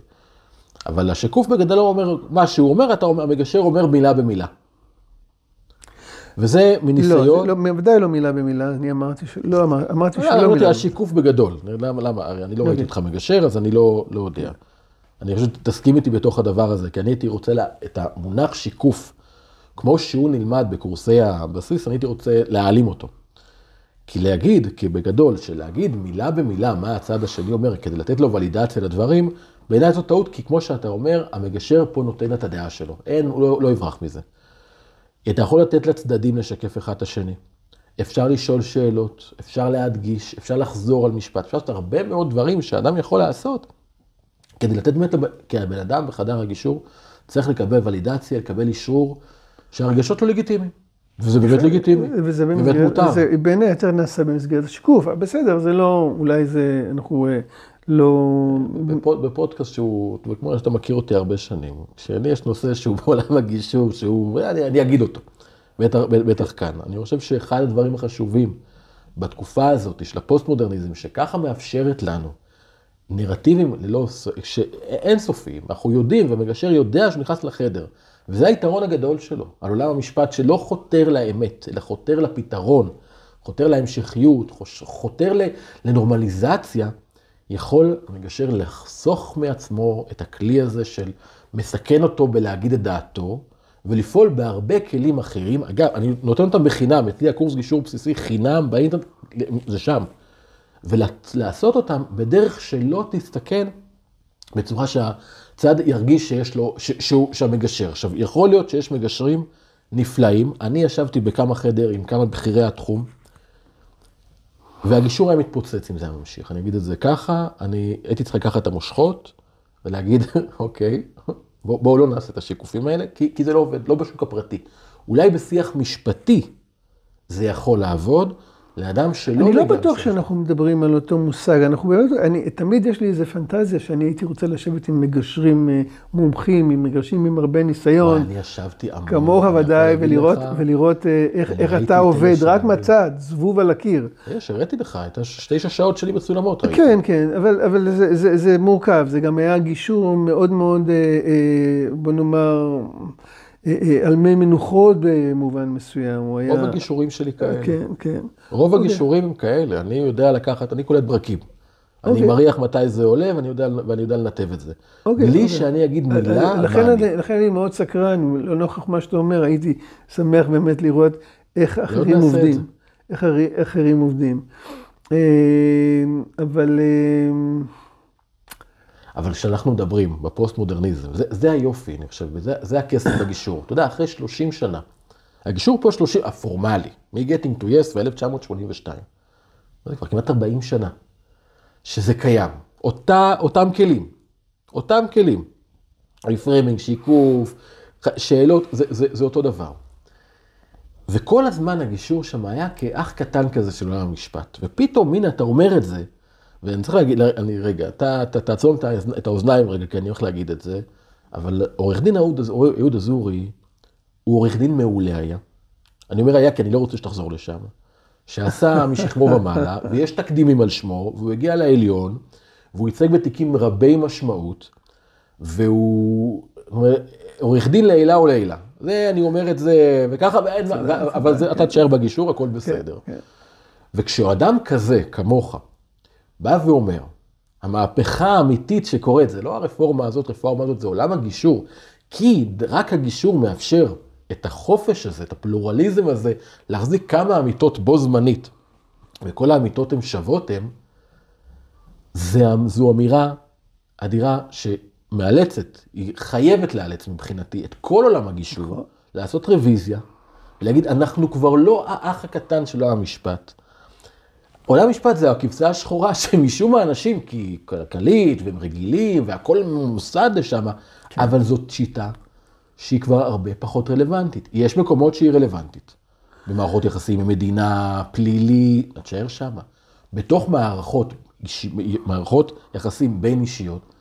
אבל השיקוף בגדול אומר, מה שהוא אומר, אתה אומר, המגשר אומר מילה במילה. וזה מניסיון... לא, זה לא, בוודאי לא מילה במילה, אני אמרתי ש... לא אמר, אמרתי לא, שלא אמרתי, מילה. השיקוף בגדול. למה, למה? הרי אני לא ראיתי אותך מגשר, אז אני לא, לא יודע. אני חושב שתסכים איתי בתוך הדבר הזה, כי אני הייתי רוצה לה, את המונח שיקוף, כמו שהוא נלמד בקורסי הבסיס, אני הייתי רוצה להעלים אותו. כי להגיד, כי בגדול, שלהגיד מילה במילה מה הצד השני אומר, כדי לתת לו ולידציה לדברים, בעיניי זו טעות, כי כמו שאתה אומר, המגשר פה נותן את הדעה שלו. אין, הוא לא, לא יברח מזה. אתה יכול לתת לצדדים לשקף אחד את השני. אפשר לשאול שאלות, אפשר להדגיש, אפשר לחזור על משפט, אפשר לעשות הרבה מאוד דברים שאדם יכול לעשות כדי לתת באמת, כי הבן אדם בחדר הגישור צריך לקבל ולידציה, לקבל אישור שהרגשות לא לגיטימיים. וזה באמת לגיטימי, וזה באמת מותר. זה בין היתר נעשה במסגרת השיקוף, בסדר, זה לא, אולי זה, אנחנו אה, לא... בפוד, בפודקאסט שהוא, כמו שאתה מכיר אותי הרבה שנים, שלי יש נושא שהוא בעולם הגישור, שהוא, אני, אני אגיד אותו, בטח, בטח כאן. אני חושב שאחד הדברים החשובים בתקופה הזאת של הפוסט-מודרניזם, שככה מאפשרת לנו נרטיבים ללא, שאין סופיים, אנחנו יודעים, והמגשר יודע שהוא נכנס לחדר, וזה היתרון הגדול שלו, על עולם המשפט שלא חותר לאמת, אלא חותר לפתרון, חותר להמשכיות, חותר לנורמליזציה. יכול המגשר לחסוך מעצמו את הכלי הזה של מסכן אותו בלהגיד את דעתו, ולפעול בהרבה כלים אחרים. אגב, אני נותן אותם בחינם, אצלי הקורס גישור בסיסי חינם באינטרנט, זה שם. ולעשות אותם בדרך שלא תסתכן בצורה שהצד ירגיש שיש לו, ש, שהוא, שהמגשר. עכשיו, יכול להיות שיש מגשרים נפלאים. אני ישבתי בכמה חדר עם כמה בכירי התחום, והגישור היה מתפוצץ אם זה היה ממשיך. אני אגיד את זה ככה, אני הייתי צריך לקחת את המושכות ולהגיד, <laughs> אוקיי, בואו בוא לא נעשה את השיקופים האלה, כי, כי זה לא עובד, לא בשוק הפרטי. אולי בשיח משפטי זה יכול לעבוד, לאדם שלא... אני לא בטוח שאנחנו מדברים על אותו מושג. אנחנו באמת, אני, תמיד יש לי איזו פנטזיה שאני הייתי רוצה לשבת עם מגשרים אה, מומחים, עם מגשרים עם הרבה ניסיון. אני ישבתי המון. כמוך ודאי, ולראות, ולראות אה, איך, איך אתה עובד, רק מהצד, זבוב על הקיר. יש, הראיתי לך את תשע שעות שלי מצולמות. כן, כן, אבל, אבל זה, זה, זה מורכב, זה גם היה גישור מאוד מאוד, אה, בוא נאמר... על מי מנוחות במובן מסוים, הוא היה... רוב הגישורים שלי כאלה. כן, כן. רוב הגישורים הם כאלה, אני יודע לקחת, אני קולט ברקים. אני מריח מתי זה עולה ואני יודע, ואני יודע לנתב את זה. בלי שאני אגיד מילה, לכן אני, לכן אני מאוד סקרן, לנוכח מה שאתה אומר, הייתי שמח באמת לראות איך אחרים עובדים. איך אחרים עובדים. אבל... אבל כשאנחנו מדברים בפוסט-מודרניזם, זה, זה היופי, אני חושב, וזה זה הכסף <coughs> בגישור. אתה יודע, אחרי 30 שנה, הגישור פה 30, הפורמלי, מ-Getting to Yes ב-1982. זה כבר כמעט 40 שנה, שזה קיים. אותה, אותם כלים, אותם כלים. רפרמינג, שיקוף, שאלות, זה, זה, זה אותו דבר. וכל הזמן הגישור שם היה כאח קטן כזה של עולם המשפט. ופתאום, הנה, אתה אומר את זה, ואני צריך להגיד, אני רגע, אתה, אתה תעצום את האוזניים רגע, כי אני הולך להגיד את זה, אבל עורך דין אהוד אזורי, הוא עורך דין מעולה היה. אני אומר היה כי אני לא רוצה שתחזור לשם. שעשה <laughs> משכמו ומעלה, ויש תקדימים על שמו, והוא הגיע לעליון, והוא ייצג בתיקים רבי משמעות, והוא עורך דין לעילה או לעילה. זה, אני אומר את זה, וככה, אבל אתה תשאר בגישור, הכל בסדר. כן, כן. וכשאדם כזה, כמוך, בא ואומר, המהפכה האמיתית שקורית, זה לא הרפורמה הזאת, רפורמה הזאת, זה עולם הגישור, כי רק הגישור מאפשר את החופש הזה, את הפלורליזם הזה, להחזיק כמה אמיתות בו זמנית, וכל האמיתות הן שוות הן, זו אמירה אדירה שמאלצת, היא חייבת לאלץ מבחינתי את כל עולם הגישור, נכון. לעשות רוויזיה, ולהגיד, אנחנו כבר לא האח הקטן של המשפט. עולם המשפט זה הכבשה השחורה <laughs> שמשום מה אנשים, כי כלכלית והם רגילים והכל ממוסד לשם, כן. אבל זאת שיטה שהיא כבר הרבה פחות רלוונטית. יש מקומות שהיא רלוונטית. במערכות יחסים עם מדינה, פלילי, תשאר שמה. בתוך מערכות, מערכות יחסים בין אישיות,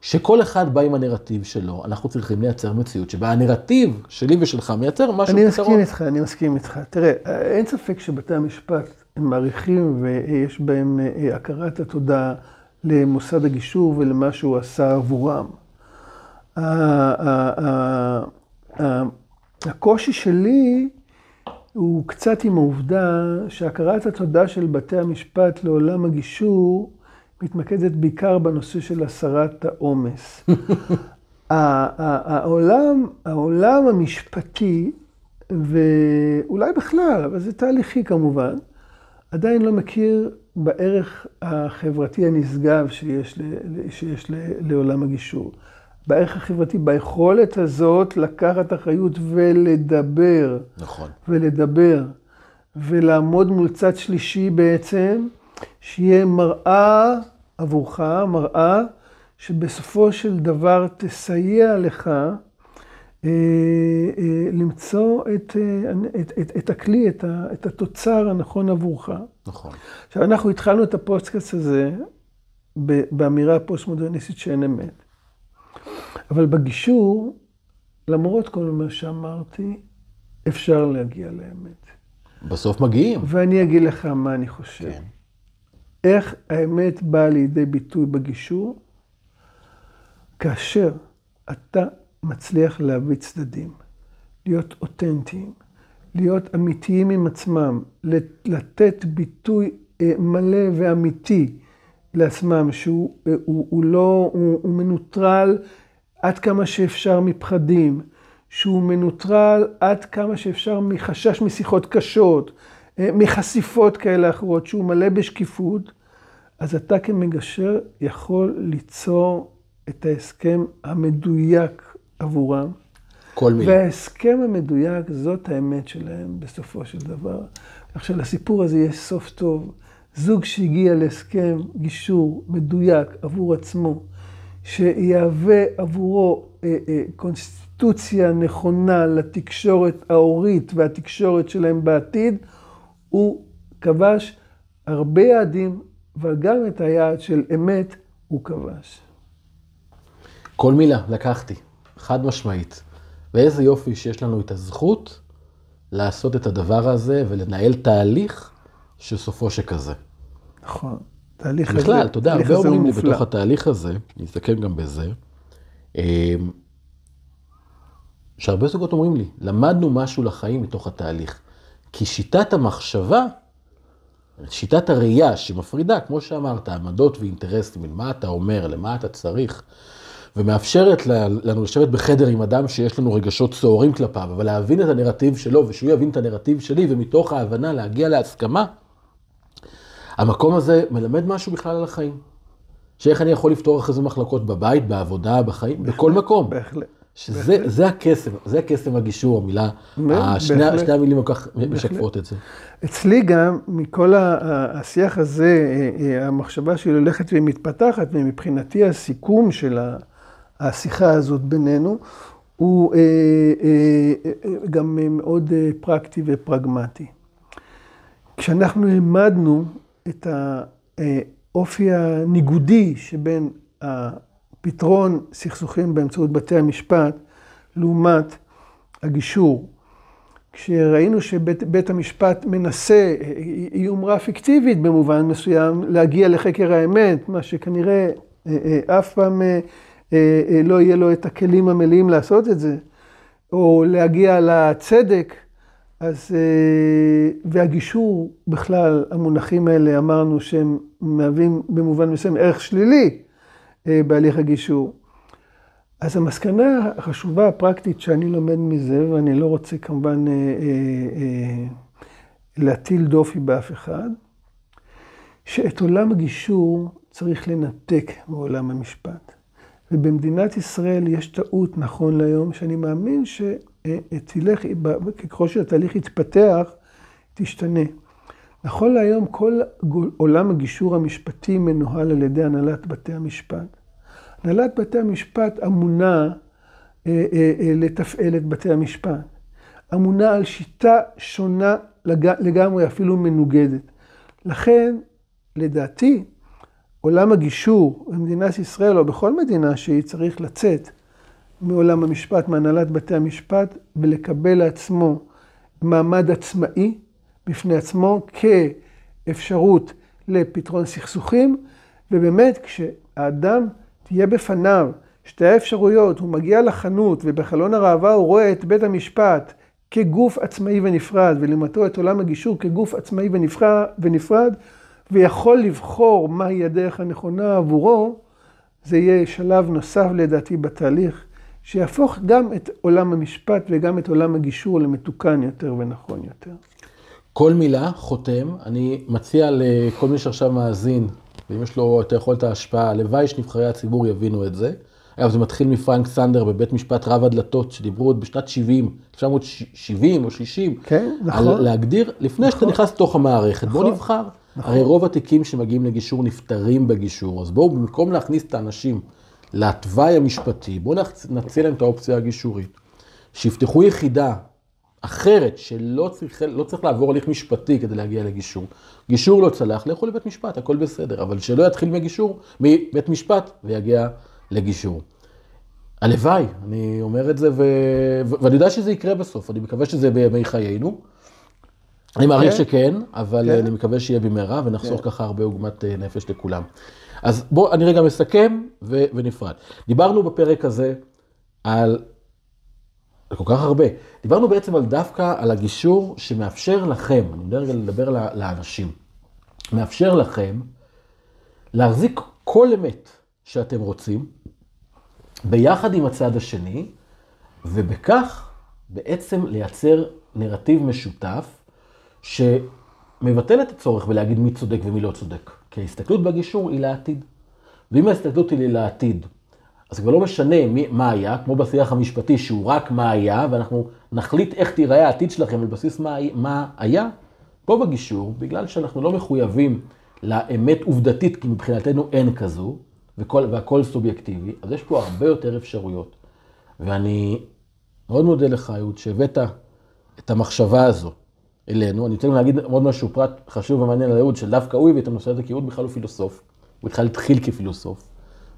שכל אחד בא עם הנרטיב שלו, אנחנו צריכים לייצר מציאות שבה הנרטיב שלי ושלך מייצר משהו אני מסכים איתך, אני מסכים איתך. תראה, אין ספק שבתי המשפט מעריכים ויש בהם אה, הכרת התודה למוסד הגישור ולמה שהוא עשה עבורם. הקושי שלי הוא קצת עם העובדה שהכרת התודה של בתי המשפט לעולם הגישור מתמקדת בעיקר בנושא של הסרת העומס. <laughs> העולם, העולם המשפטי, ואולי בכלל, אבל זה תהליכי כמובן, עדיין לא מכיר בערך החברתי הנשגב שיש, שיש לעולם הגישור. בערך החברתי, ביכולת הזאת לקחת אחריות ולדבר. נכון. ולדבר. ולעמוד מול צד שלישי בעצם, שיהיה מראה עבורך, מראה שבסופו של דבר תסייע לך למצוא את, אה, את, את, את הכלי, את, ה, את התוצר הנכון עבורך. נכון. עכשיו, אנחנו התחלנו את הפודקאסט הזה באמירה הפוסט-מודרניסטית שאין אמת. אבל בגישור, למרות כל מה שאמרתי, אפשר להגיע לאמת. בסוף מגיעים. ואני אגיד לך מה אני חושב. כן. איך האמת באה לידי ביטוי בגישור? כאשר אתה מצליח להביא צדדים, להיות אותנטיים, להיות אמיתיים עם עצמם, לתת ביטוי אה, מלא ואמיתי לעצמם, שהוא אה, הוא, הוא לא, הוא, הוא מנוטרל עד כמה שאפשר מפחדים, שהוא מנוטרל עד כמה שאפשר מחשש משיחות קשות, אה, מחשיפות כאלה אחרות, שהוא מלא בשקיפות, אז אתה כמגשר יכול ליצור את ההסכם המדויק עבורם. כל מילה. וההסכם המדויק, זאת האמת שלהם בסופו של דבר. כך שלסיפור הזה יש סוף טוב. זוג שהגיע להסכם גישור מדויק עבור עצמו, שיהווה עבורו אה, אה, קונסטיטוציה נכונה לתקשורת ההורית והתקשורת שלהם בעתיד, הוא כבש הרבה יעדים, אבל גם את היעד של אמת הוא כבש. כל מילה, לקחתי, חד משמעית. ואיזה יופי שיש לנו את הזכות לעשות את הדבר הזה ולנהל תהליך שסופו שכזה. נכון. תהליך הזה, בכלל, אתה יודע, הרבה אומרים לי בתוך התהליך הזה, אני אסתכל גם בזה, אמ, שהרבה זוגות אומרים לי, למדנו משהו לחיים מתוך התהליך. כי שיטת המחשבה, שיטת הראייה שמפרידה, כמו שאמרת, עמדות ואינטרסים, מה אתה אומר, למה אתה צריך, ומאפשרת לנו לשבת בחדר עם אדם שיש לנו רגשות סוערים כלפיו, אבל להבין את הנרטיב שלו ושהוא יבין את הנרטיב שלי, ומתוך ההבנה להגיע להסכמה, המקום הזה מלמד משהו בכלל על החיים. שאיך אני יכול לפתור אחרי זה מחלקות בבית, בעבודה, בחיים, בהחלט, בכל מקום. בהחלט. שזה זה הקסם, זה הקסם הגישור, המילה, השני, שני המילים כל כך משקפות את זה. אצלי גם, מכל השיח הזה, אה, אה, המחשבה שלי הולכת ומתפתחת, ומבחינתי הסיכום של השיחה הזאת בינינו, הוא אה, גם מאוד פרקטי ופרגמטי. כשאנחנו העמדנו את האופי הניגודי שבין הפתרון סכסוכים באמצעות בתי המשפט לעומת הגישור, כשראינו שבית המשפט מנסה, היא אומרה פיקטיבית במובן מסוים, להגיע לחקר האמת, מה שכנראה אה, אה, אף פעם אה, לא יהיה לו את הכלים המלאים לעשות את זה, או להגיע לצדק, אז, אה, והגישור בכלל, המונחים האלה, אמרנו שהם מהווים במובן מסוים ערך שלילי אה, בהליך הגישור. אז המסקנה החשובה הפרקטית שאני לומד מזה, ואני לא רוצה כמובן אה, להטיל דופי באף אחד, שאת עולם הגישור צריך לנתק מעולם המשפט. ובמדינת ישראל יש טעות נכון להיום, שאני מאמין ש... תלך, ככל שהתהליך יתפתח, תשתנה. נכון להיום כל עולם הגישור המשפטי מנוהל על ידי הנהלת בתי המשפט. הנהלת בתי המשפט אמונה אה, אה, אה, לתפעל את בתי המשפט. אמונה על שיטה שונה לגמרי, אפילו מנוגדת. לכן, לדעתי, עולם הגישור במדינת ישראל, או בכל מדינה שהיא, צריך לצאת מעולם המשפט, מהנהלת בתי המשפט, ולקבל לעצמו מעמד עצמאי בפני עצמו אפשרות לפתרון סכסוכים, ובאמת כשהאדם תהיה בפניו שתי האפשרויות, הוא מגיע לחנות ובחלון הראווה הוא רואה את בית המשפט כגוף עצמאי ונפרד, ולעומתו את עולם הגישור כגוף עצמאי ונפרד, ויכול לבחור מהי הדרך הנכונה עבורו, זה יהיה שלב נוסף לדעתי בתהליך, שיהפוך גם את עולם המשפט וגם את עולם הגישור למתוקן יותר ונכון יותר. כל מילה חותם, אני מציע לכל מי שעכשיו מאזין, ואם יש לו את יכולת ההשפעה, הלוואי שנבחרי הציבור יבינו את זה. אגב, זה מתחיל מפרנק סנדר בבית משפט רב הדלתות, שדיברו עוד בשנת 70, 1970 או 60, כן, נכון. על להגדיר, לפני נכון. שאתה נכנס לתוך המערכת, נכון. בוא נבחר. נכון. הרי רוב התיקים שמגיעים לגישור נפתרים בגישור, אז בואו, במקום להכניס את האנשים לתוואי המשפטי, בואו נציע להם את האופציה הגישורית. שיפתחו יחידה אחרת, שלא צריך, לא צריך לעבור הליך משפטי כדי להגיע לגישור. גישור לא צלח, לכו לבית משפט, הכל בסדר, אבל שלא יתחיל מגישור, מבית משפט ויגיע לגישור. הלוואי, אני אומר את זה, ו... ואני יודע שזה יקרה בסוף, אני מקווה שזה בימי חיינו. אני מעריך כן. שכן, אבל כן. אני מקווה שיהיה במהרה, ונחסוך כן. ככה הרבה עוגמת אה, נפש לכולם. אז בואו, אני רגע מסכם. ונפרד. דיברנו בפרק הזה על, כל כך הרבה, דיברנו בעצם על דווקא על הגישור שמאפשר לכם, אני מדבר רגע לדבר לאנשים, מאפשר לכם להחזיק כל אמת שאתם רוצים, ביחד עם הצד השני, ובכך בעצם לייצר נרטיב משותף, שמבטל את הצורך בלהגיד מי צודק ומי לא צודק. כי ההסתכלות בגישור היא לעתיד. ואם ההסתכלות היא לעתיד, אז כבר לא משנה מי, מה היה, כמו בשיח המשפטי, שהוא רק מה היה, ואנחנו נחליט איך תיראה העתיד שלכם על בסיס מה, מה היה, פה בגישור, בגלל שאנחנו לא מחויבים לאמת עובדתית, כי מבחינתנו אין כזו, וכל, והכל סובייקטיבי, אז יש פה הרבה יותר אפשרויות. ואני מאוד מודה לך, אהוד, שהבאת את המחשבה הזו אלינו. אני רוצה להגיד עוד משהו פרט חשוב ומעניין על אהוד, שדווקא הוא הביא את הנושא הזה, כי אהוד בכלל הוא פילוסוף. הוא בכלל התחיל כפילוסוף.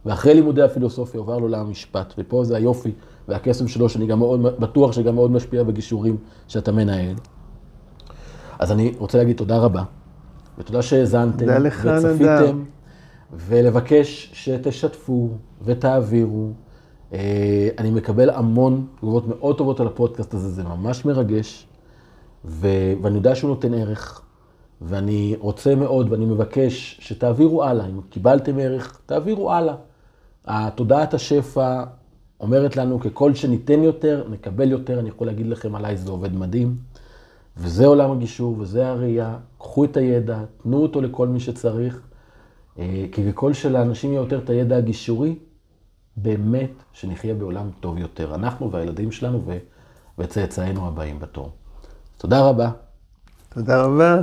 ואחרי לימודי הפילוסופיה עבר לו למשפט, ופה זה היופי והקסם שלו, שאני גם מאוד בטוח שגם מאוד משפיע בגישורים שאתה מנהל. אז אני רוצה להגיד תודה רבה, ותודה שהאזנתם, וצפיתם. ולבקש שתשתפו ותעבירו. אה, אני מקבל המון תגובות מאוד טובות על הפודקאסט הזה, זה ממש מרגש, ו... ואני יודע שהוא נותן ערך, ואני רוצה מאוד ואני מבקש שתעבירו הלאה. אם קיבלתם ערך, תעבירו הלאה. התודעת השפע אומרת לנו, ככל שניתן יותר, נקבל יותר. אני יכול להגיד לכם עליי, זה עובד מדהים. וזה עולם הגישור, וזה הראייה. קחו את הידע, תנו אותו לכל מי שצריך. אה, כי ככל שלאנשים יהיה יותר את הידע הגישורי, באמת שנחיה בעולם טוב יותר. אנחנו והילדים שלנו וצאצאינו הבאים בתור. תודה רבה. תודה רבה.